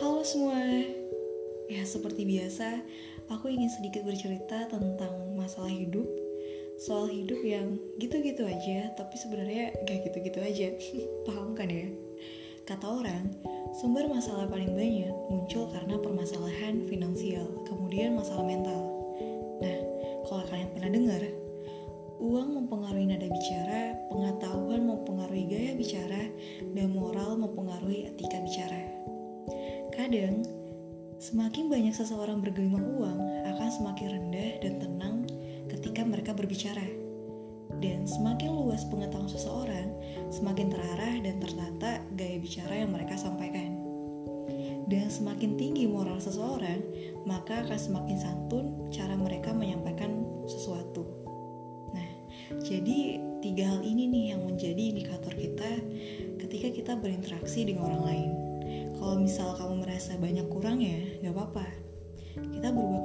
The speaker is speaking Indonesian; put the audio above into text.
Halo semua. Ya, seperti biasa, aku ingin sedikit bercerita tentang masalah hidup. Soal hidup yang gitu-gitu aja, tapi sebenarnya gak gitu-gitu aja. Paham kan ya? Kata orang, sumber masalah paling banyak muncul karena permasalahan finansial, kemudian masalah mental. Nah, kalau kalian pernah dengar, uang mempengaruhi nada bicara, pengetahuan mempengaruhi gaya bicara, dan moral mempengaruhi etika bicara. Kadang, semakin banyak seseorang bergelimang uang akan semakin rendah dan tenang ketika mereka berbicara. Dan semakin luas pengetahuan seseorang, semakin terarah dan tertata gaya bicara yang mereka sampaikan. Dan semakin tinggi moral seseorang, maka akan semakin santun cara mereka menyampaikan sesuatu. Nah, jadi tiga hal ini nih yang menjadi indikator kita ketika kita berinteraksi dengan orang lain. Kalau misal kamu merasa banyak kurang ya, gak apa-apa. Kita berubah